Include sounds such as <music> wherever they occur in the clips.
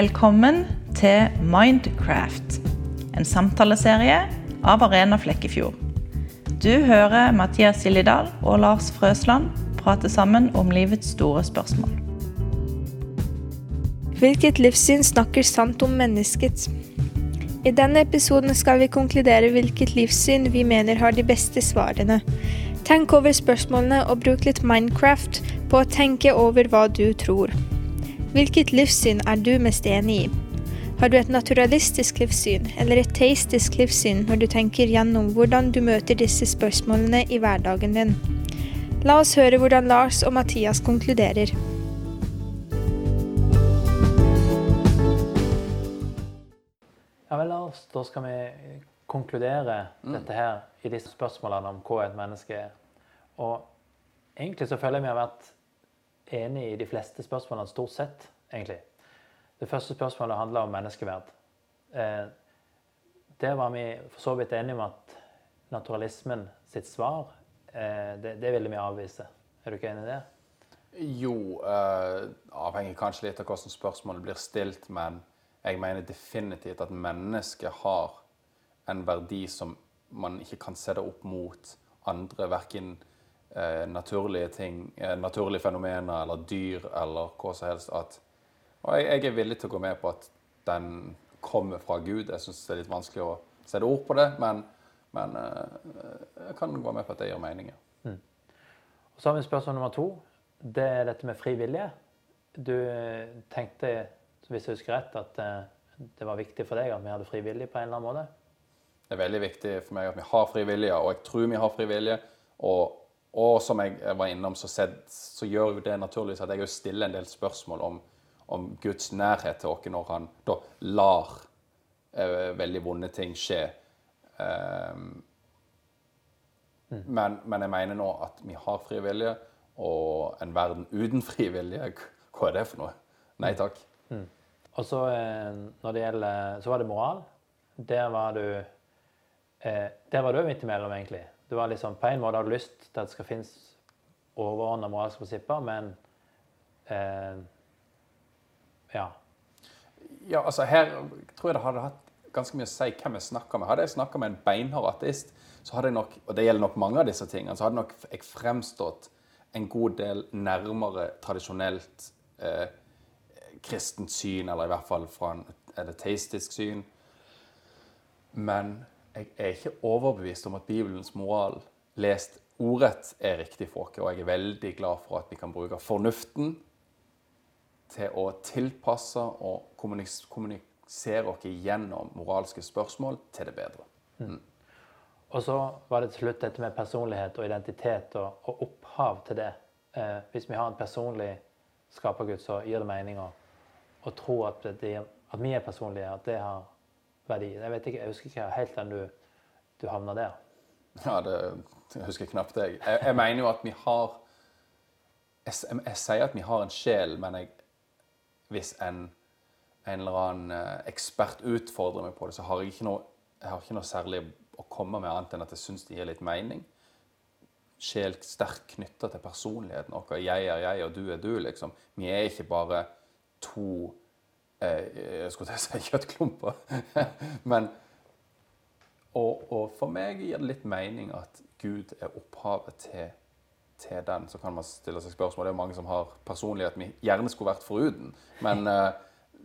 Velkommen til Mindcraft, en samtaleserie av Arena Flekkefjord. Du hører Mathias Gillidal og Lars Frøsland prate sammen om livets store spørsmål. Hvilket livssyn snakker sant om mennesket? I denne episoden skal vi konkludere hvilket livssyn vi mener har de beste svarene. Tenk over spørsmålene og bruk litt Minecraft på å tenke over hva du tror. Hvilket livssyn er du mest enig i? Har du et naturalistisk livssyn eller et teistisk livssyn når du tenker gjennom hvordan du møter disse spørsmålene i hverdagen din? La oss høre hvordan Lars og Mathias konkluderer. Ja vel, Lars, da skal vi konkludere dette her i disse spørsmålene om hva et menneske er. Og egentlig så føler jeg vi har vært enige i de fleste spørsmålene, stort sett, egentlig. Det første spørsmålet handler om menneskeverd. Eh, der var vi for så vidt enige om at naturalismen sitt svar, eh, det, det ville vi avvise. Er du ikke enig i det? Jo, eh, avhenger kanskje litt av hvordan spørsmålet blir stilt, men jeg mener definitivt at mennesket har en verdi som man ikke kan sette opp mot andre, verken eh, naturlige ting, eh, naturlige fenomener eller dyr eller hva som helst. At, og jeg, jeg er villig til å gå med på at den kommer fra Gud. Jeg syns det er litt vanskelig å sette ord på det, men, men eh, jeg kan gå med på at det gir mening. Mm. Og så har vi spørsmål nummer to. Det er dette med frivillige. Du tenkte, hvis jeg husker rett, at det var viktig for deg at vi hadde frivillige på en eller annen måte? Det er veldig viktig for meg at vi har frivillige, og jeg tror vi har frivillige. Og, og som jeg var innom, så, sett, så gjør jo det naturligvis at jeg stiller en del spørsmål om, om Guds nærhet til oss når han da lar eh, veldig vonde ting skje. Ehm, men, men jeg mener nå at vi har fri vilje, og en verden uten fri vilje, <laughs> hva er det for noe? Nei takk. Og så eh, når det gjelder Så var det moral. Der var du eh, Der var du midt imellom, egentlig. Du var liksom, På en måte hadde du lyst til at det skal finnes overordna moralske prinsipper, men eh, Ja. Ja, altså her tror jeg det hadde hatt ganske mye å si hvem jeg snakker med. Hadde jeg snakka med en beinhard ateist, så hadde jeg nok, og det gjelder nok mange av disse tingene, så hadde nok jeg fremstått en god del nærmere tradisjonelt eh, kristent syn, eller i hvert fall fra en, et teistisk syn. Men jeg er ikke overbevist om at Bibelens moral lest ordrett er riktig for oss, og jeg er veldig glad for at vi kan bruke fornuften til å tilpasse og kommunisere oss gjennom moralske spørsmål til det bedre. Og så var det til slutt dette med personlighet og identitet og, og opphav til det. Eh, hvis vi har en personlig skapergud, så gir det mening å tro at, det, at vi er personlige, at det har verdi. Jeg vet ikke, jeg husker ikke helt den du, du havna der. Ja, det jeg husker knapt jeg. jeg. Jeg mener jo at vi har Jeg, jeg, jeg sier at vi har en sjel, men jeg, hvis en, en eller annen eh, ekspert utfordrer meg på det, så har jeg ikke noe, jeg har ikke noe særlig å komme med annet enn at jeg syns det gir litt mening. Sjel sterkt knytta til personligheten vår. Jeg er jeg, og du er du, liksom. Vi er ikke bare to jeg skulle til å si kjøttklumper. <laughs> men og, og for meg gir det litt mening at Gud er opphavet til, til den. Så kan man stille seg spørsmål. Det er mange som har personlighet vi gjerne skulle vært foruten. Men eh,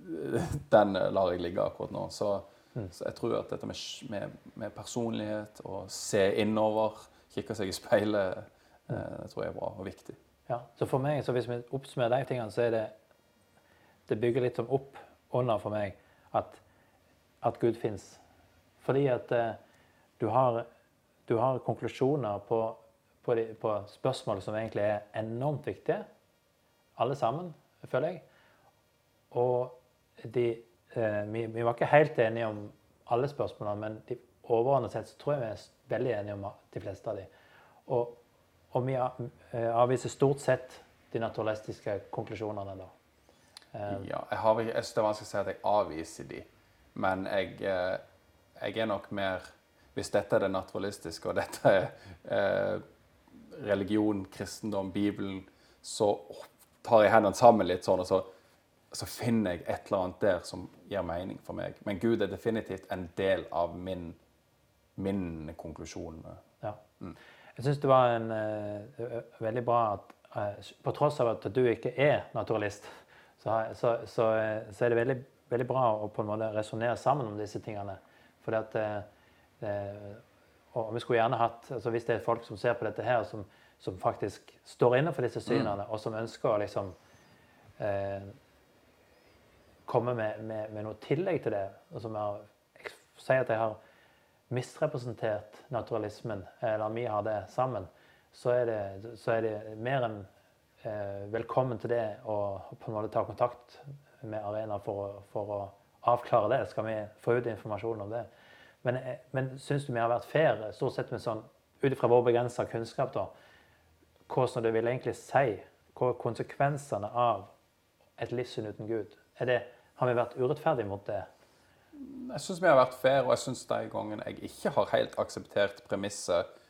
<laughs> den lar jeg ligge akkurat nå. Så, så jeg tror at dette med, med, med personlighet og se innover, kikke seg i speilet, eh, det tror jeg er bra og viktig. Ja, så for meg, så Hvis vi oppsummerer de tingene, så er det det bygger litt sånn opp under for meg at, at Gud fins. Fordi at eh, du, har, du har konklusjoner på, på, de, på spørsmål som egentlig er enormt viktige. Alle sammen, føler jeg. Og de, eh, vi, vi var ikke helt enige om alle spørsmålene, men de, overordnet sett så tror jeg vi er veldig enige om de fleste av de. Og, og vi eh, avviser stort sett de naturalistiske konklusjonene da. Eh, Ja, jeg, har, jeg synes det er vanskelig å si at jeg avviser de, men jeg, eh, jeg er nok mer Hvis dette er det naturalistiske, og dette er eh, religion, kristendom, Bibelen, så tar jeg hendene sammen litt sånn, og så så finner jeg et eller annet der som gir mening for meg. Men Gud er definitivt en del av min, min konklusjon. Ja. Jeg syns det var en, uh, veldig bra at uh, på tross av at du ikke er naturalist, så, så, så, eh, så er det veldig, veldig, bra å på en måte resonnere sammen om disse tingene. Fordi at og vi skulle gjerne hatt, altså Hvis det er folk som ser på dette her, som, som faktisk står inne for disse synene, mm. og som ønsker å liksom eh, komme med, med, med, noe tillegg til det, og som har, sier at jeg har misrepresentert naturalismen, eller vi har det sammen, så er det, så er det mer enn eh, velkommen til det å på en måte ta kontakt med Arena for, for å avklare det. Skal vi få ut informasjon om det? Men, eh, men syns du vi har vært fair, stort sett med sånn, ut ifra vår begrensa kunnskap, da, hvordan det vil egentlig si, hva er konsekvensene av et livssyn uten Gud? Det, har vi vært urettferdige mot det? Jeg syns vi har vært fair, og jeg syns de gangene jeg ikke har helt akseptert premisset eh,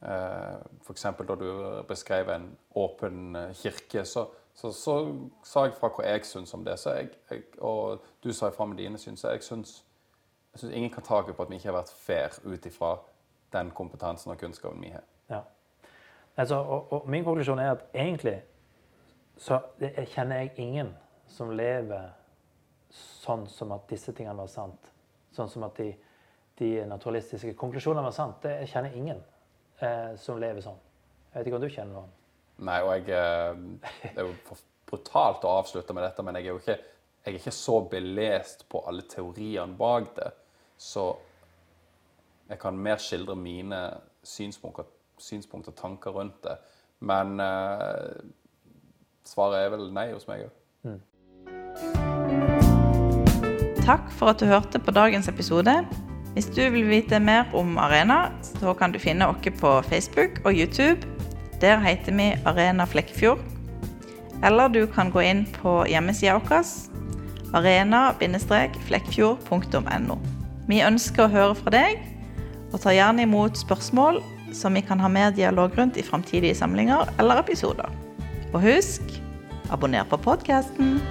F.eks. da du beskrev en åpen eh, kirke, så, så, så, sa jeg fra hva jeg syns om det. Jeg, jeg, og du sa fra med dine syns, jeg syns, jeg ingen kan ta på at vi ikke har vært fair ut ifra den kompetansen og kunnskapen vi har. Ja. Altså, og, og, min konklusjon er at egentlig så kjenner jeg ingen som lever sånn som at disse tingene var sant. Sånn som at de, de naturalistiske konklusjonene var sant. Det jeg kjenner ingen eh, som lever sånn. Jeg vet ikke om du kjenner noen? Nei, og jeg eh, Det er jo brutalt å avslutte med dette, men jeg er jo ikke, jeg er ikke så belest på alle teoriene bak det. Så jeg kan mer skildre mine synspunkter, synspunkter og tanker rundt det. Men eh, svaret er vel nei hos meg òg. Mm. Takk for at du hørte på dagens episode. Hvis du vil vite mer om Arena, så kan du finne oss på Facebook og YouTube. Der heter vi Arena Flekkefjord. Eller du kan gå inn på hjemmesida vår arena-flekkfjord.no. Vi ønsker å høre fra deg, og tar gjerne imot spørsmål som vi kan ha mer dialog rundt i framtidige samlinger eller episoder. Og husk abonner på podkasten.